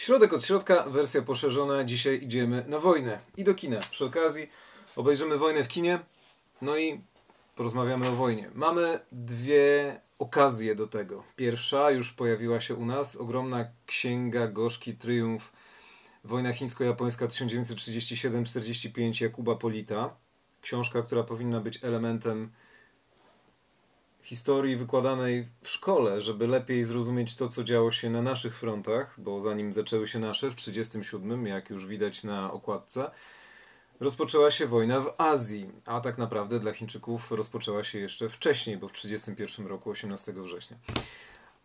Środek od środka, wersja poszerzona. Dzisiaj idziemy na wojnę i do kina. Przy okazji obejrzymy wojnę w kinie, no i porozmawiamy o wojnie. Mamy dwie okazje do tego. Pierwsza już pojawiła się u nas, ogromna księga Gorzki Triumf Wojna chińsko-japońska 1937-45 Jakuba Polita. Książka, która powinna być elementem historii wykładanej w szkole, żeby lepiej zrozumieć to, co działo się na naszych frontach, bo zanim zaczęły się nasze w 1937, jak już widać na okładce, rozpoczęła się wojna w Azji, a tak naprawdę dla Chińczyków rozpoczęła się jeszcze wcześniej, bo w 1931 roku, 18 września.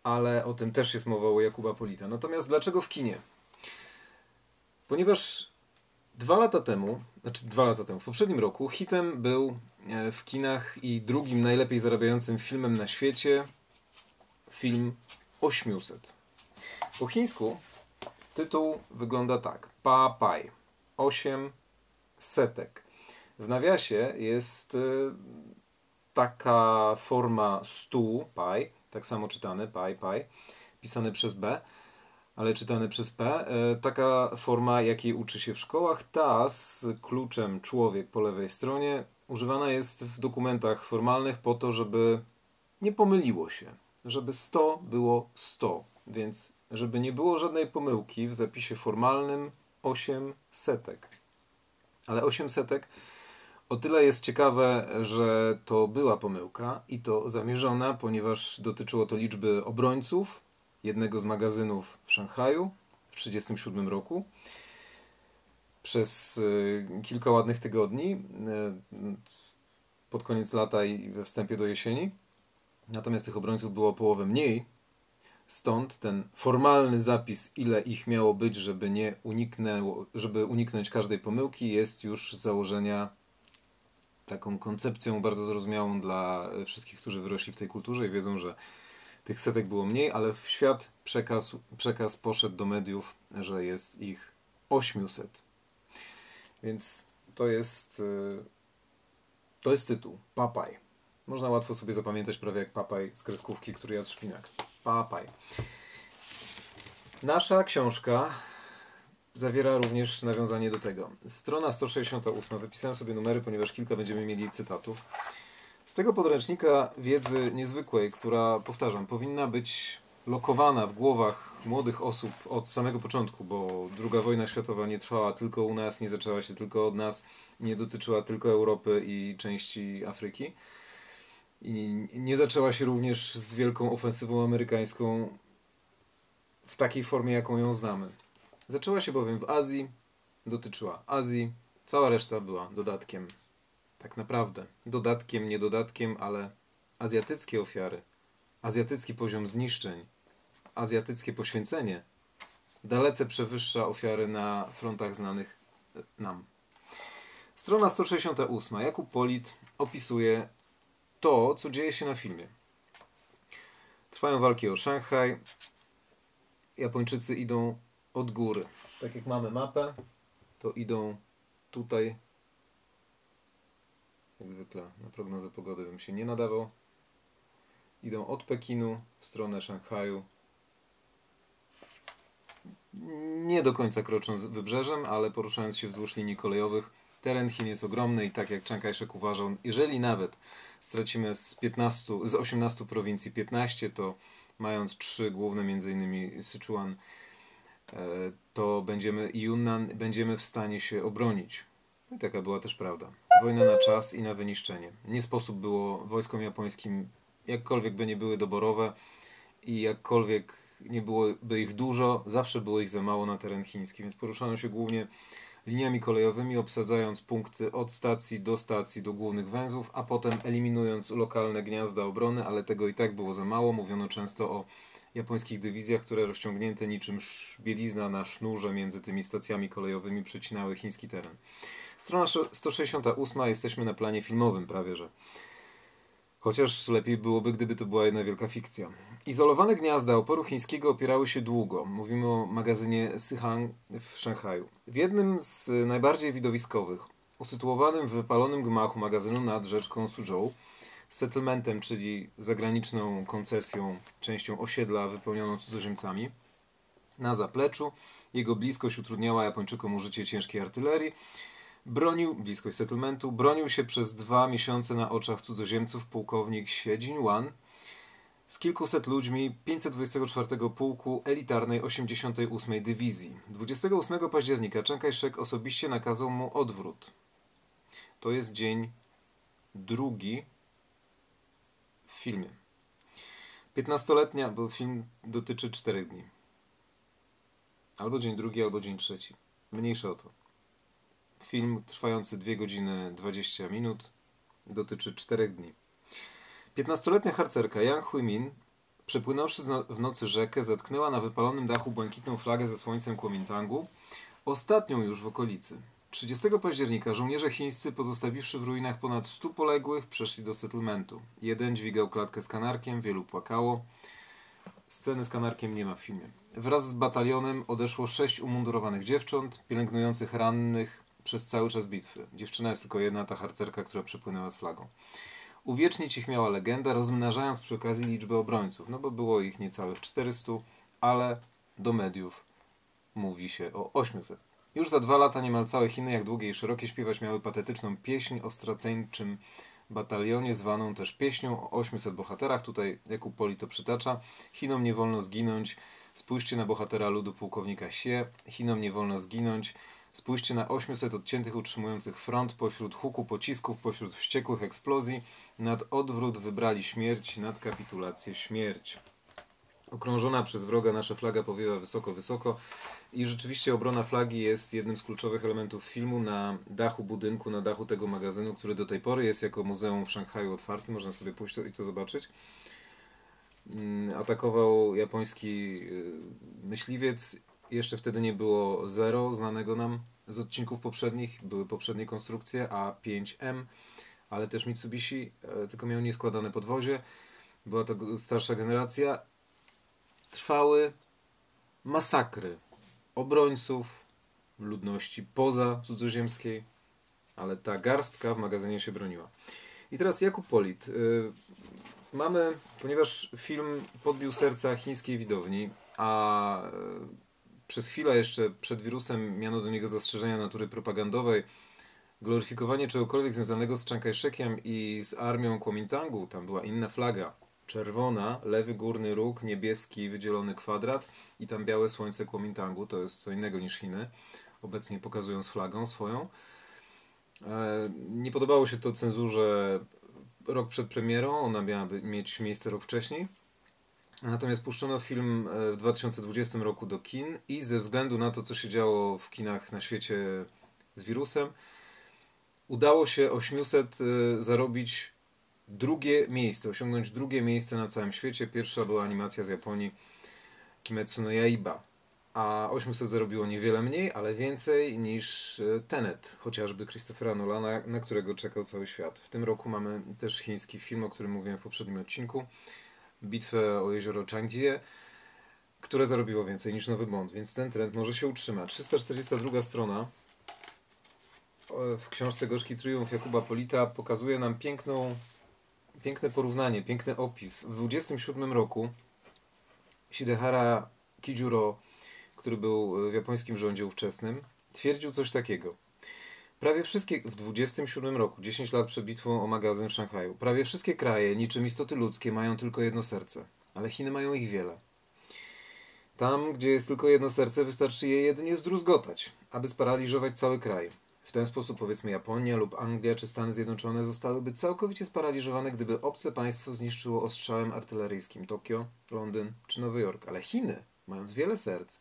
Ale o tym też jest mowa u Jakuba Polita. Natomiast dlaczego w kinie? Ponieważ dwa lata temu, znaczy dwa lata temu, w poprzednim roku hitem był e, w kinach i drugim najlepiej zarabiającym filmem na świecie film 800. Po chińsku tytuł wygląda tak. Pa Pai. 8 setek. W nawiasie jest e, taka forma stu, pai, tak samo czytane, pai, pai, pisane przez B, ale czytane przez P. E, taka forma, jakiej uczy się w szkołach, ta z kluczem człowiek po lewej stronie, używana jest w dokumentach formalnych po to, żeby nie pomyliło się, żeby 100 było 100, więc żeby nie było żadnej pomyłki w zapisie formalnym 8 setek. Ale 8 setek o tyle jest ciekawe, że to była pomyłka i to zamierzona, ponieważ dotyczyło to liczby obrońców, jednego z magazynów w Szanghaju w 1937 roku. Przez y, kilka ładnych tygodni, y, pod koniec lata i we wstępie do jesieni. Natomiast tych obrońców było połowę mniej. Stąd ten formalny zapis, ile ich miało być, żeby, nie uniknęło, żeby uniknąć każdej pomyłki, jest już z założenia taką koncepcją bardzo zrozumiałą dla wszystkich, którzy wyrośli w tej kulturze i wiedzą, że tych setek było mniej, ale w świat przekaz, przekaz poszedł do mediów, że jest ich 800. Więc to jest y, to jest tytuł. Papaj. Można łatwo sobie zapamiętać prawie jak papaj z kreskówki, który jadł szpinak. Papaj. Nasza książka zawiera również nawiązanie do tego. Strona 168. Wypisałem sobie numery, ponieważ kilka będziemy mieli cytatów. Z tego podręcznika wiedzy niezwykłej, która, powtarzam, powinna być lokowana w głowach młodych osób od samego początku, bo II wojna światowa nie trwała tylko u nas, nie zaczęła się tylko od nas, nie dotyczyła tylko Europy i części Afryki. I nie zaczęła się również z wielką ofensywą amerykańską w takiej formie, jaką ją znamy. Zaczęła się bowiem w Azji, dotyczyła Azji, cała reszta była dodatkiem tak naprawdę. Dodatkiem, nie dodatkiem, ale azjatyckie ofiary, azjatycki poziom zniszczeń, azjatyckie poświęcenie dalece przewyższa ofiary na frontach znanych nam. Strona 168. Jakub Polit opisuje to, co dzieje się na filmie. Trwają walki o Szanghaj. Japończycy idą od góry. Tak jak mamy mapę, to idą tutaj jak zwykle na prognozę pogody bym się nie nadawał. Idą od Pekinu w stronę Szanghaju. Nie do końca krocząc wybrzeżem, ale poruszając się wzdłuż linii kolejowych. Teren Chin jest ogromny i tak jak Chiang Kai-shek uważał, jeżeli nawet stracimy z 15, z 18 prowincji 15, to mając trzy główne, innymi Sichuan, e, to będziemy i Yunnan będziemy w stanie się obronić. I taka była też prawda. Wojna na czas i na wyniszczenie. Nie sposób było wojskom japońskim, jakkolwiek by nie były doborowe i jakkolwiek nie byłoby ich dużo, zawsze było ich za mało na teren chiński, więc poruszano się głównie liniami kolejowymi, obsadzając punkty od stacji do stacji, do głównych węzłów, a potem eliminując lokalne gniazda obrony, ale tego i tak było za mało. Mówiono często o japońskich dywizjach, które rozciągnięte niczym bielizna na sznurze między tymi stacjami kolejowymi przecinały chiński teren. Strona 168. Jesteśmy na planie filmowym prawie, że. Chociaż lepiej byłoby, gdyby to była jedna wielka fikcja. Izolowane gniazda oporu chińskiego opierały się długo. Mówimy o magazynie Sihang w Szanghaju. W jednym z najbardziej widowiskowych, usytuowanym w wypalonym gmachu magazynu nad rzeczką Suzhou, settlementem, czyli zagraniczną koncesją, częścią osiedla wypełnioną cudzoziemcami, na zapleczu. Jego bliskość utrudniała Japończykom użycie ciężkiej artylerii. Bronił, bliskość settlementu, bronił się przez dwa miesiące na oczach cudzoziemców pułkownik Siedzin Wan z kilkuset ludźmi 524 Pułku Elitarnej 88 Dywizji. 28 października Chiang Kai-shek osobiście nakazał mu odwrót. To jest dzień drugi w filmie. 15-letnia, bo film dotyczy 4 dni. Albo dzień drugi, albo dzień trzeci. Mniejsze o to. Film trwający 2 godziny 20 minut dotyczy 4 dni. 15-letnia harcerka Yang Huimin, przepłynąwszy w nocy rzekę, zatknęła na wypalonym dachu błękitną flagę ze słońcem Kuomintangu, ostatnią już w okolicy. 30 października żołnierze chińscy, pozostawiwszy w ruinach ponad 100 poległych, przeszli do settlementu. Jeden dźwigał klatkę z kanarkiem, wielu płakało. Sceny z kanarkiem nie ma w filmie. Wraz z batalionem odeszło sześć umundurowanych dziewcząt, pielęgnujących rannych przez cały czas bitwy. Dziewczyna jest tylko jedna, ta harcerka, która przepłynęła z flagą. Uwiecznić ich miała legenda, rozmnażając przy okazji liczbę obrońców, no bo było ich niecałych 400, ale do mediów mówi się o 800. Już za dwa lata niemal całe Chiny, jak długie i szerokie, śpiewać miały patetyczną pieśń o straceńczym batalionie, zwaną też pieśnią o 800 bohaterach. Tutaj Jakub Poli to przytacza. Chinom nie wolno zginąć. Spójrzcie na bohatera ludu pułkownika Sie. Chinom nie wolno zginąć. Spójrzcie na 800 odciętych utrzymujących front pośród huku pocisków, pośród wściekłych eksplozji. Nad odwrót wybrali śmierć, nad kapitulację śmierć. Okrążona przez wroga nasza flaga powiewa wysoko, wysoko. I rzeczywiście obrona flagi jest jednym z kluczowych elementów filmu na dachu budynku, na dachu tego magazynu, który do tej pory jest jako muzeum w Szanghaju otwarty. Można sobie pójść to, i to zobaczyć. Mm, atakował japoński y, myśliwiec. Jeszcze wtedy nie było Zero, znanego nam z odcinków poprzednich. Były poprzednie konstrukcje A5M, ale też Mitsubishi, e, tylko miał nieskładane podwozie. Była to starsza generacja. Trwały masakry obrońców, ludności poza cudzoziemskiej, ale ta garstka w magazynie się broniła. I teraz Jakub Polit. Y, mamy, ponieważ film podbił serca chińskiej widowni, a y, przez chwilę jeszcze przed wirusem miano do niego zastrzeżenia natury propagandowej, gloryfikowanie czegokolwiek związanego z Chiang Kai-shekiem i z armią Kuomintangu, tam była inna flaga, czerwona, lewy górny róg, niebieski wydzielony kwadrat i tam białe słońce Kuomintangu, to jest co innego niż Chiny, obecnie pokazują z flagą swoją. E, nie podobało się to cenzurze rok przed premierą, ona miała mieć miejsce rok wcześniej. Natomiast puszczono film e, w 2020 roku do kin i ze względu na to, co się działo w kinach na świecie z wirusem, udało się 800 e, zarobić drugie miejsce, osiągnąć drugie miejsce na całym świecie. Pierwsza była animacja z Japonii Kimetsu no Yaiba. A 800 zarobiło niewiele mniej, ale więcej niż e, Tenet, chociażby Christophera Nolana, na którego czekał cały świat. W tym roku mamy też chiński film, o którym mówiłem w poprzednim odcinku. Bitwę o jezioro Changjie, które zarobiło więcej niż Nowy Bond, więc ten trend może się utrzyma. 342 strona w książce Gorzki Triumf Jakuba Polita pokazuje nam piękną piękne porównanie, piękny opis. W 27 roku Shidehara Kijuro, który był w japońskim rządzie ówczesnym, twierdził coś takiego. Prawie wszystkie, w 27 roku, 10 lat przed bitwą o magazyn w Szanghaju, prawie wszystkie kraje, niczym istoty ludzkie, mają tylko jedno serce, ale Chiny mają ich wiele. Tam, gdzie jest tylko jedno serce, wystarczy je jedynie zdruzgotać, aby sparaliżować cały kraj. W ten sposób powiedzmy Japonia lub Anglia czy Stany Zjednoczone zostałyby całkowicie sparaliżowane, gdyby obce państwo zniszczyło ostrzałem artyleryjskim Tokio, Londyn czy Nowy Jork. Ale Chiny, mając wiele serc,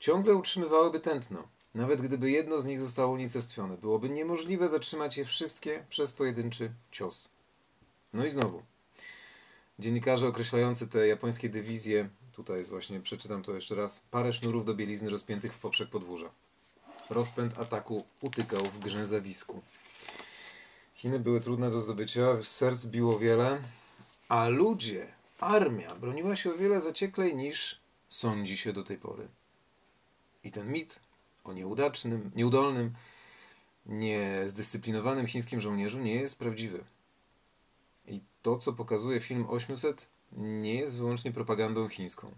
ciągle utrzymywałyby tętno. Nawet gdyby jedno z nich zostało unicestwione, byłoby niemożliwe zatrzymać je wszystkie przez pojedynczy cios. No i znowu. Dziennikarze określający te japońskie dywizje, tutaj jest właśnie, przeczytam to jeszcze raz, parę sznurów do bielizny rozpiętych w poprzek podwórza. Rozpęd ataku utykał w grzęzawisku. Chiny były trudne do zdobycia, serc biło wiele, a ludzie, armia broniła się o wiele zacieklej niż sądzi się do tej pory. I ten mit o nieudacznym, nieudolnym, niezdyscyplinowanym chińskim żołnierzu nie jest prawdziwy. I to, co pokazuje film 800, nie jest wyłącznie propagandą chińską.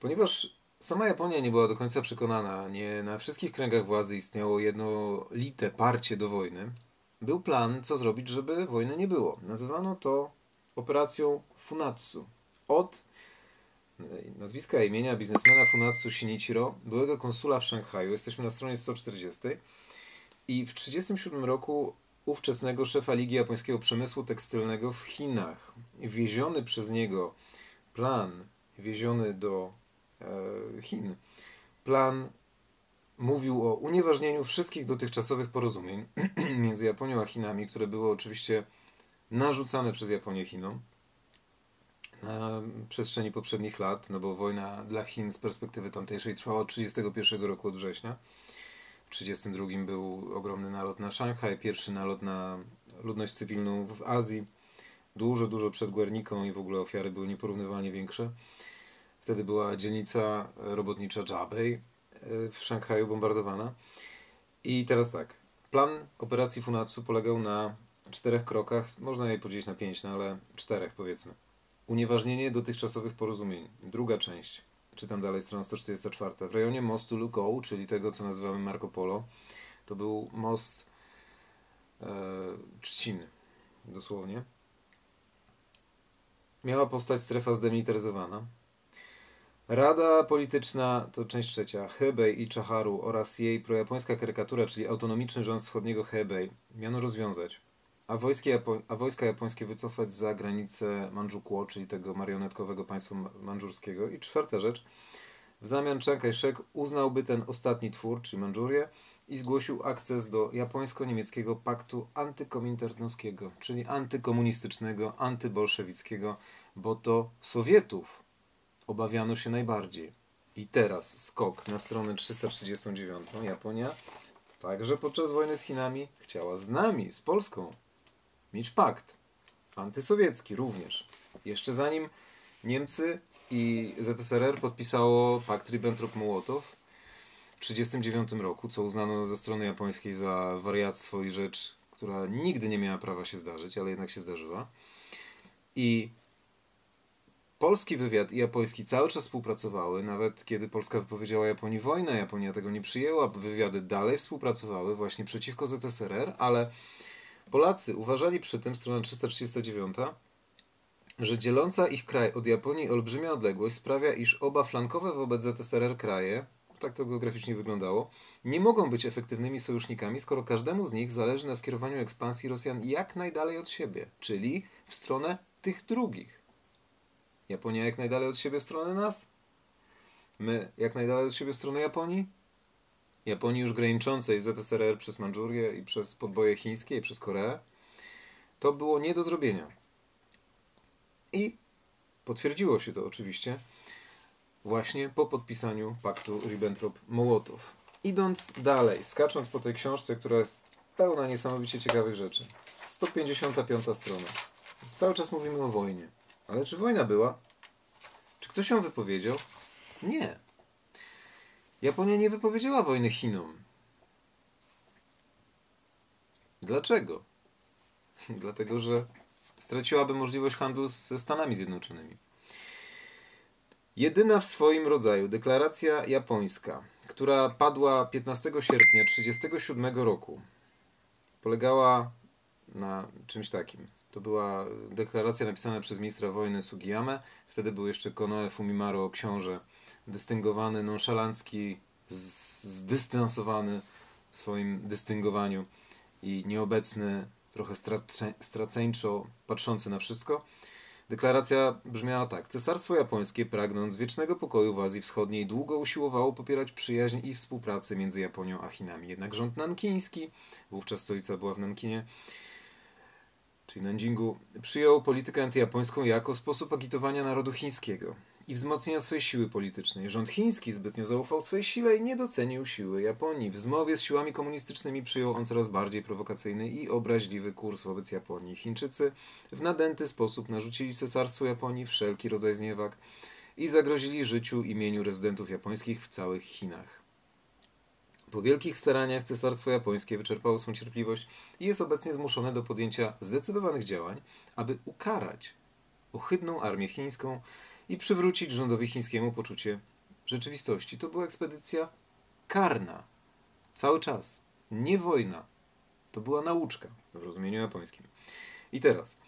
Ponieważ sama Japonia nie była do końca przekonana, nie na wszystkich kręgach władzy istniało jednolite parcie do wojny, był plan, co zrobić, żeby wojny nie było. Nazywano to operacją Funatsu. Od nazwiska i imienia biznesmena Funatsu Shinichiro, byłego konsula w Szanghaju. Jesteśmy na stronie 140. I w 1937 roku ówczesnego szefa Ligi Japońskiego Przemysłu Tekstylnego w Chinach. Wieziony przez niego plan, wieziony do e, Chin, plan mówił o unieważnieniu wszystkich dotychczasowych porozumień między Japonią a Chinami, które były oczywiście narzucane przez Japonię Chinom na przestrzeni poprzednich lat, no bo wojna dla Chin z perspektywy tamtejszej trwała od 1931 roku od września. W 1932 był ogromny nalot na Szanghaj, pierwszy nalot na ludność cywilną w Azji. Dużo, dużo przed Guerniką i w ogóle ofiary były nieporównywalnie większe. Wtedy była dzielnica robotnicza Jabei e, w Szanghaju bombardowana. I teraz tak. Plan operacji Funatsu polegał na czterech krokach. Można je podzielić na pięć, no ale czterech powiedzmy. Unieważnienie dotychczasowych porozumień. Druga część czytam dalej, strona 144. W rejonie mostu Lukou, czyli tego, co nazywamy Marco Polo, to był most e, trzciny, dosłownie. Miała powstać strefa zdemilitaryzowana. Rada polityczna, to część trzecia, Hebei i Czaharu oraz jej projapońska karykatura, czyli autonomiczny rząd wschodniego Hebei, miano rozwiązać, a, a wojska japońskie wycofać za granicę Mandżukło, czyli tego marionetkowego państwa mandżurskiego. I czwarta rzecz, w zamian Chiang Kai-shek uznałby ten ostatni twór, czyli Mandżurię, i zgłosił akces do japońsko-niemieckiego paktu antykominternowskiego, czyli antykomunistycznego, antybolszewickiego, bo to Sowietów obawiano się najbardziej. I teraz skok na stronę 339. Japonia także podczas wojny z Chinami chciała z nami, z Polską, mieć pakt antysowiecki również. Jeszcze zanim Niemcy i ZSRR podpisało pakt Ribbentrop-Mołotow w 1939 roku, co uznano ze strony japońskiej za wariactwo i rzecz, która nigdy nie miała prawa się zdarzyć, ale jednak się zdarzyła. I polski wywiad i japoński cały czas współpracowały, nawet kiedy Polska wypowiedziała Japonii wojnę, Japonia tego nie przyjęła, wywiady dalej współpracowały właśnie przeciwko ZSRR, ale Polacy uważali przy tym, strona 339, że dzieląca ich kraj od Japonii olbrzymia odległość sprawia, iż oba flankowe wobec ZSRR kraje, tak to geograficznie wyglądało, nie mogą być efektywnymi sojusznikami, skoro każdemu z nich zależy na skierowaniu ekspansji Rosjan jak najdalej od siebie, czyli w stronę tych drugich. Japonia jak najdalej od siebie w stronę nas? My jak najdalej od siebie w stronę Japonii? Japonii już graniczącej ZSRR przez Mandżurię i przez podboje chińskie i przez Koreę, to było nie do zrobienia. I potwierdziło się to oczywiście właśnie po podpisaniu paktu Ribbentrop-Mołotow. Idąc dalej, skacząc po tej książce, która jest pełna niesamowicie ciekawych rzeczy. 155 strona. Cały czas mówimy o wojnie. Ale czy wojna była? Czy ktoś ją wypowiedział? Nie. Japonia nie wypowiedziała wojny Chinom. Dlaczego? Dlatego, że straciłaby możliwość handlu ze Stanami Zjednoczonymi. Jedyna w swoim rodzaju deklaracja japońska, która padła 15 sierpnia 1937 roku, polegała na czymś takim. To była deklaracja napisana przez ministra wojny Sugiyamę. Wtedy był jeszcze Konoe Fumimaro, książę dystyngowany, nonszalancki, zdystansowany w swoim dystyngowaniu i nieobecny, trochę straceńczo patrzący na wszystko. Deklaracja brzmiała tak. Cesarstwo japońskie, pragnąc wiecznego pokoju w Azji Wschodniej, długo usiłowało popierać przyjaźń i współpracę między Japonią a Chinami. Jednak rząd nankiński, wówczas stolica była w Nankinie, czyli Nanjingu, przyjął politykę antyjapońską jako sposób agitowania narodu chińskiego i wzmocnienia swojej siły politycznej. Rząd chiński zbytnio zaufał swojej sile i nie docenił siły Japonii. W zmowie z siłami komunistycznymi przyjął on coraz bardziej prowokacyjny i obraźliwy kurs wobec Japonii. Chińczycy w nadęty sposób narzucili cesarstwu Japonii wszelki rodzaj zniewag i zagrozili życiu imieniu rezydentów japońskich w całych Chinach. Po wielkich staraniach cesarstwo japońskie wyczerpało swą cierpliwość i jest obecnie zmuszone do podjęcia zdecydowanych działań, aby ukarać ohydną armię chińską i przywrócić rządowi chińskiemu poczucie rzeczywistości to była ekspedycja karna. Cały czas. Nie wojna. To była nauczka w rozumieniu japońskim. I teraz.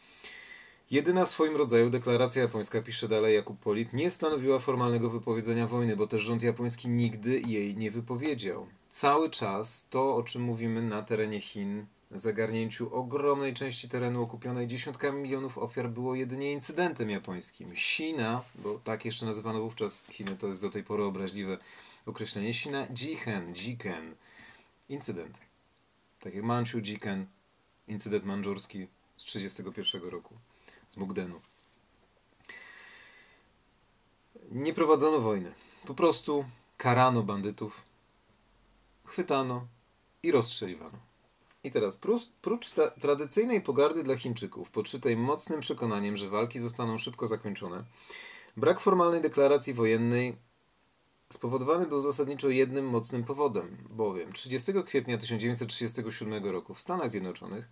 Jedyna w swoim rodzaju deklaracja japońska, pisze dalej Jakub Polit, nie stanowiła formalnego wypowiedzenia wojny, bo też rząd japoński nigdy jej nie wypowiedział. Cały czas to, o czym mówimy na terenie Chin, zagarnięciu ogromnej części terenu okupionej dziesiątkami milionów ofiar było jedynie incydentem japońskim. Sina, bo tak jeszcze nazywano wówczas Chiny, to jest do tej pory obraźliwe określenie, Sina Jichen, Jiken, incydent. Tak jak Manchu Jiken, incydent mandżurski z 1931 roku, z Mukdenu. Nie prowadzono wojny. Po prostu karano bandytów, chwytano i rozstrzeliwano. I teraz, prócz tradycyjnej pogardy dla Chińczyków, podszytej mocnym przekonaniem, że walki zostaną szybko zakończone, brak formalnej deklaracji wojennej spowodowany był zasadniczo jednym mocnym powodem, bowiem 30 kwietnia 1937 roku w Stanach Zjednoczonych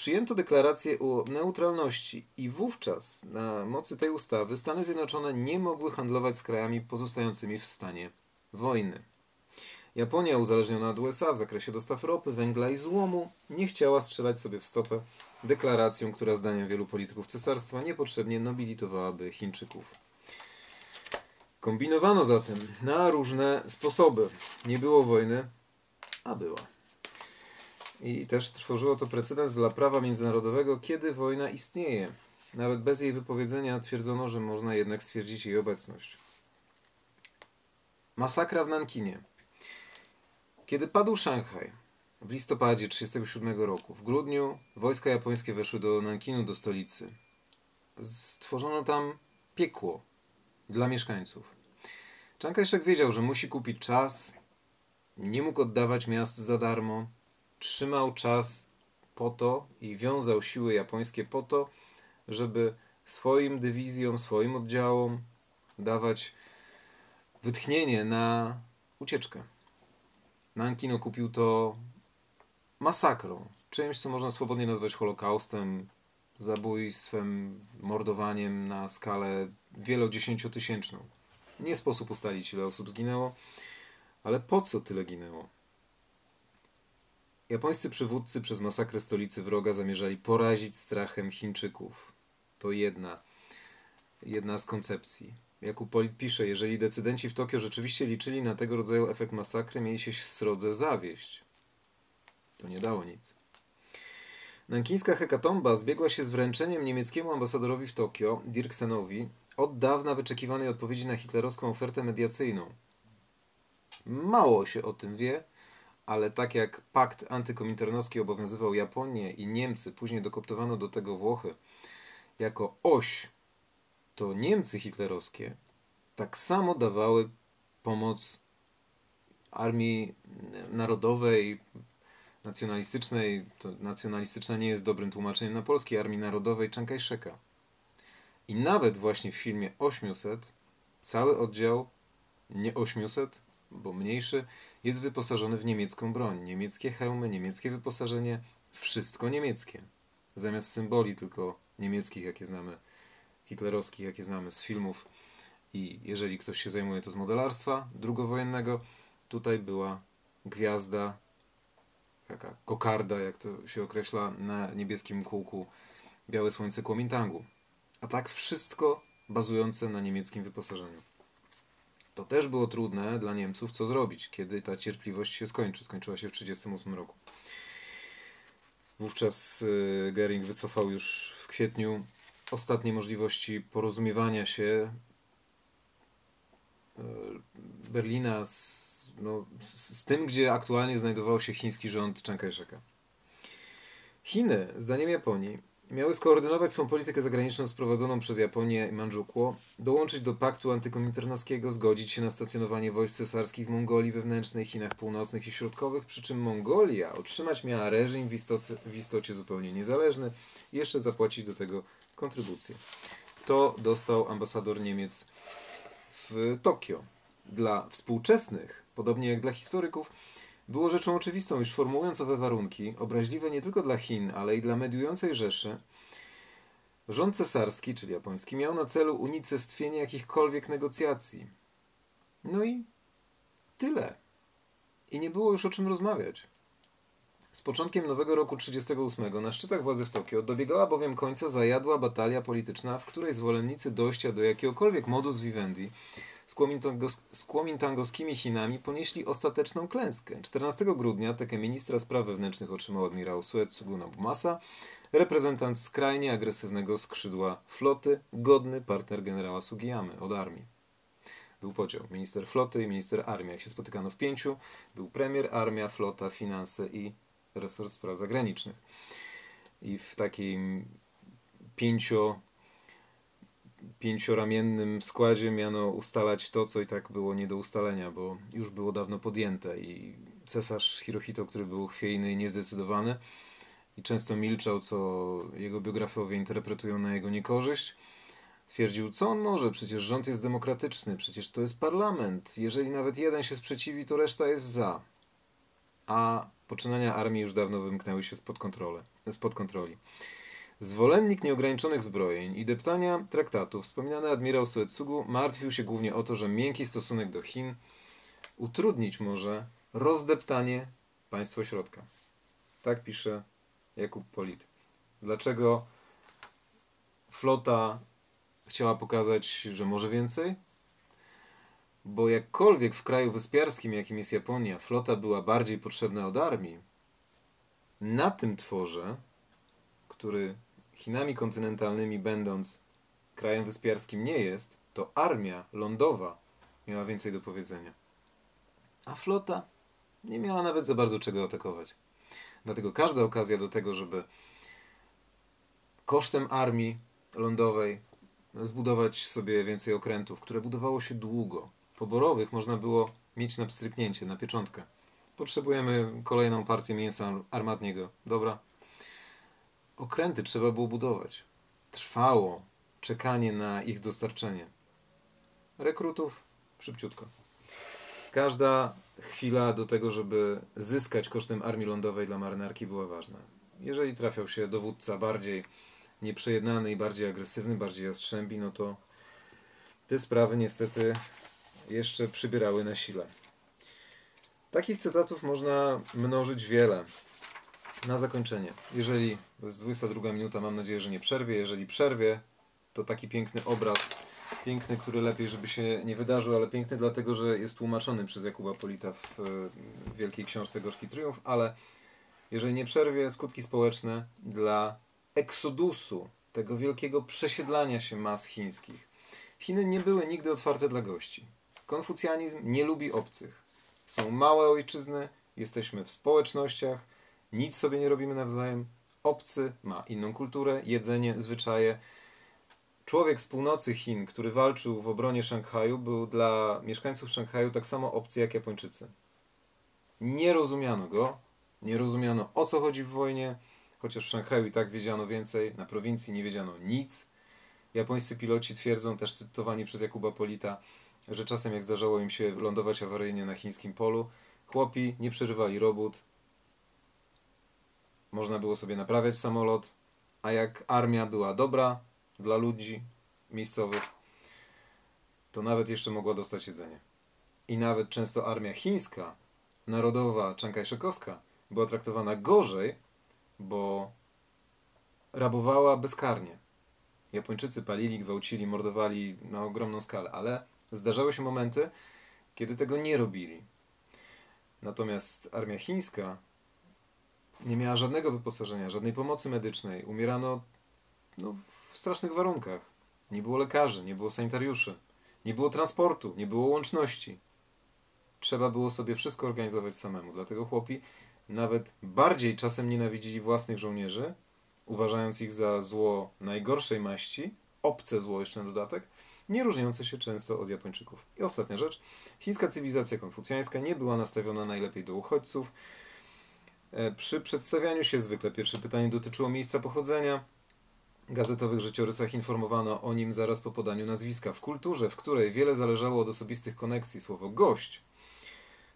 przyjęto deklarację o neutralności i wówczas na mocy tej ustawy Stany Zjednoczone nie mogły handlować z krajami pozostającymi w stanie wojny. Japonia, uzależniona od USA w zakresie dostaw ropy, węgla i złomu, nie chciała strzelać sobie w stopę deklaracją, która zdaniem wielu polityków cesarstwa niepotrzebnie nobilitowałaby Chińczyków. Kombinowano zatem na różne sposoby. Nie było wojny, a była. I też tworzyło to precedens dla prawa międzynarodowego, kiedy wojna istnieje. Nawet bez jej wypowiedzenia twierdzono, że można jednak stwierdzić jej obecność. Masakra w Nankinie. Kiedy padł Szanghaj w listopadzie 1937 roku, w grudniu wojska japońskie weszły do Nankinu, do stolicy. Stworzono tam piekło dla mieszkańców. Chiang Kai-shek wiedział, że musi kupić czas, nie mógł oddawać miast za darmo, trzymał czas po to i wiązał siły japońskie po to, żeby swoim dywizjom, swoim oddziałom dawać wytchnienie na ucieczkę. Nankin okupił to masakrą, czymś, co można swobodnie nazwać Holokaustem, zabójstwem, mordowaniem na skalę wielodziesięciotysięczną. Nie sposób ustalić, ile osób zginęło, ale po co tyle ginęło? Japońscy przywódcy przez masakrę stolicy wroga zamierzali porazić strachem Chińczyków. To jedna, jedna z koncepcji. Jakub Polit pisze, jeżeli decydenci w Tokio rzeczywiście liczyli na tego rodzaju efekt masakry, mieli się srodze zawieść. To nie dało nic. Nankińska hekatomba zbiegła się z wręczeniem niemieckiemu ambasadorowi w Tokio, Dirksenowi, od dawna wyczekiwanej odpowiedzi na hitlerowską ofertę mediacyjną. Mało się o tym wie, ale tak jak pakt antykominternowski obowiązywał Japonię i Niemcy, później dokoptowano do tego Włochy, jako oś to Niemcy hitlerowskie tak samo dawały pomoc armii narodowej, nacjonalistycznej, to nacjonalistyczna nie jest dobrym tłumaczeniem na polskiej armii narodowej Chiang Kai-sheka. I nawet właśnie w filmie 800 cały oddział, nie 800, bo mniejszy, jest wyposażony w niemiecką broń. Niemieckie hełmy, niemieckie wyposażenie, wszystko niemieckie. Zamiast symboli tylko niemieckich, jakie znamy hitlerowskich, jakie znamy z filmów i jeżeli ktoś się zajmuje to z modelarstwa drugowojennego, tutaj była gwiazda, taka kokarda, jak to się określa, na niebieskim kółku Białe Słońce Kuomintangu. A tak wszystko bazujące na niemieckim wyposażeniu. To też było trudne dla Niemców, co zrobić, kiedy ta cierpliwość się skończy. Skończyła się w 1938 roku. Wówczas y, Gering wycofał już w kwietniu ostatnie możliwości porozumiewania się e, Berlina z, no, z, tym, gdzie aktualnie znajdował się chiński rząd Chiang Kai-sheka. Chiny, zdaniem Japonii, miały skoordynować swą politykę zagraniczną sprowadzoną przez Japonię i Mandżukło, dołączyć do paktu antykominternowskiego, zgodzić się na stacjonowanie wojsk cesarskich w Mongolii wewnętrznej, Chinach północnych i środkowych, przy czym Mongolia otrzymać miała reżim w w istocie zupełnie niezależny i jeszcze zapłacić do tego kontrybucję. To dostał ambasador Niemiec w Tokio. Dla współczesnych, podobnie jak dla historyków, było rzeczą oczywistą, iż formułując owe warunki, obraźliwe nie tylko dla Chin, ale i dla mediującej Rzeszy, rząd cesarski, czyli japoński, miał na celu unicestwienie jakichkolwiek negocjacji. No i tyle. I nie było już o czym rozmawiać. Z początkiem nowego roku 1938 na szczytach władzy w Tokio dobiegała bowiem końca zajadła batalia polityczna, w której zwolennicy dojścia do jakiegokolwiek modus vivendi z kuomintangowskimi Chinami ponieśli ostateczną klęskę. 14 grudnia tekę ministra spraw wewnętrznych otrzymał admirał Suetsugu Nobumasa, reprezentant skrajnie agresywnego skrzydła floty, godny partner generała Sugiyamy od armii. Był podział. Minister floty i minister armii. Jak się spotykano w pięciu, był premier, armia, flota, finanse i resort spraw zagranicznych. I w takim pięcio, pięcioramiennym składzie miano ustalać to, co i tak było nie do ustalenia, bo już było dawno podjęte i cesarz Hirohito, który był chwiejny i niezdecydowany i często milczał, co jego biografowie interpretują na jego niekorzyść, Twierdził, co on może, przecież rząd jest demokratyczny, przecież to jest parlament. Jeżeli nawet jeden się sprzeciwi, to reszta jest za. A poczynania armii już dawno wymknęły się spod, kontroli. spod kontroli. Zwolennik nieograniczonych zbrojeń i deptania traktatów, wspominany admirał Suetsugu martwił się głównie o to, że miękki stosunek do Chin utrudnić może rozdeptanie państwo środka. Tak pisze Jakub Polit. Dlaczego flota chciała pokazać, że może więcej? Bo jakkolwiek w kraju wyspiarskim, jakim jest Japonia, flota była bardziej potrzebna od armii, na tym tworze, który Chinami kontynentalnymi będąc krajem wyspiarskim nie jest, to armia lądowa miała więcej do powiedzenia. A flota nie miała nawet za bardzo czego atakować. Dlatego każda okazja do tego, żeby kosztem armii lądowej zbudować sobie więcej okrętów, które budowało się długo. Poborowych można było mieć na pstryknięcie, na pieczątkę. Potrzebujemy kolejną partię mięsa armatniego. Dobra. Okręty trzeba było budować. Trwało czekanie na ich dostarczenie. Rekrutów szybciutko. Każda chwila do tego, żeby zyskać kosztem armii lądowej dla marynarki była ważna. Jeżeli trafiał się dowódca bardziej nieprzejednany i bardziej agresywny, bardziej jastrzębi, no to te sprawy niestety jeszcze przybierały na sile. Takich cytatów można mnożyć wiele. Na zakończenie, jeżeli to jest 22 minuta, mam nadzieję, że nie przerwie. Jeżeli przerwie, to taki piękny obraz, piękny, który lepiej, żeby się nie wydarzył, ale piękny dlatego, że jest tłumaczony przez Jakuba Polita w, w wielkiej książce Gorzki Triumf, ale jeżeli nie przerwie, skutki społeczne dla eksodusu, tego wielkiego przesiedlania się mas chińskich. Chiny nie były nigdy otwarte dla gości. Konfucjanizm nie lubi obcych. Są małe ojczyzny, jesteśmy w społecznościach, nic sobie nie robimy nawzajem. Obcy ma inną kulturę, jedzenie, zwyczaje. Człowiek z północy Chin, który walczył w obronie Szanghaju, był dla mieszkańców Szanghaju tak samo obcy jak Japończycy. Nie rozumiano go, nie rozumiano o co chodzi w wojnie, chociaż w Szanghaju i tak wiedziano więcej, na prowincji nie wiedziano nic. Japońscy piloci twierdzą, też cytowani przez Jakuba Polita, że czasem jak zdarzało im się lądować awaryjnie na chińskim polu, chłopi nie przerywali robót, można było sobie naprawiać samolot, a jak armia była dobra dla ludzi miejscowych, to nawet jeszcze mogła dostać jedzenie. I nawet często armia chińska, narodowa, czankajszekowska, była traktowana gorzej bo rabowała bezkarnie. Japończycy palili, gwałcili, mordowali na ogromną skalę, ale zdarzały się momenty, kiedy tego nie robili. Natomiast armia chińska nie miała żadnego wyposażenia, żadnej pomocy medycznej. Umierano no, w strasznych warunkach. Nie było lekarzy, nie było sanitariuszy, nie było transportu, nie było łączności. Trzeba było sobie wszystko organizować samemu. Dlatego chłopi nawet bardziej czasem nienawidzili własnych żołnierzy, uważając ich za zło najgorszej maści, obce zło jeszcze na dodatek, nie różniące się często od Japończyków. I ostatnia rzecz. Chińska cywilizacja konfucjańska nie była nastawiona najlepiej do uchodźców. E, przy przedstawianiu się zwykle pierwsze pytanie dotyczyło miejsca pochodzenia. Gazetowych życiorysach informowano o nim zaraz po podaniu nazwiska. W kulturze, w której wiele zależało od osobistych koneksji, słowo gość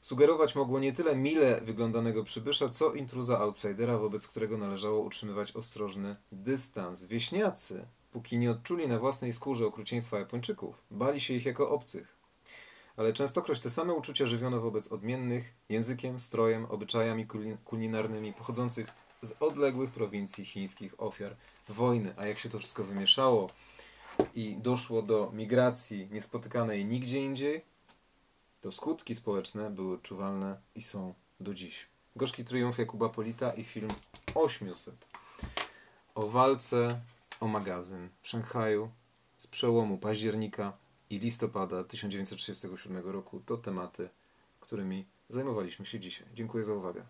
sugerować mogło nie tyle mile wyglądanego przybysza, co intruza outsidera, wobec którego należało utrzymywać ostrożny dystans. Wieśniacy, póki nie odczuli na własnej skórze okrucieństwa Japończyków, bali się ich jako obcych. ale częstokroć te same uczucia żywiono wobec odmiennych językiem, strojem, obyczajami kulin- kulinarnymi pochodzących z odległych prowincji chińskich ofiar wojny. A jak się to wszystko wymieszało i doszło do migracji niespotykanej nigdzie indziej, to skutki społeczne były odczuwalne i są do dziś. Gorzki triumf Jakuba Polita i film 800 o walce o magazyn w Szanghaju z przełomu października i listopada 1937 roku to tematy, którymi zajmowaliśmy się dzisiaj. Dziękuję za uwagę.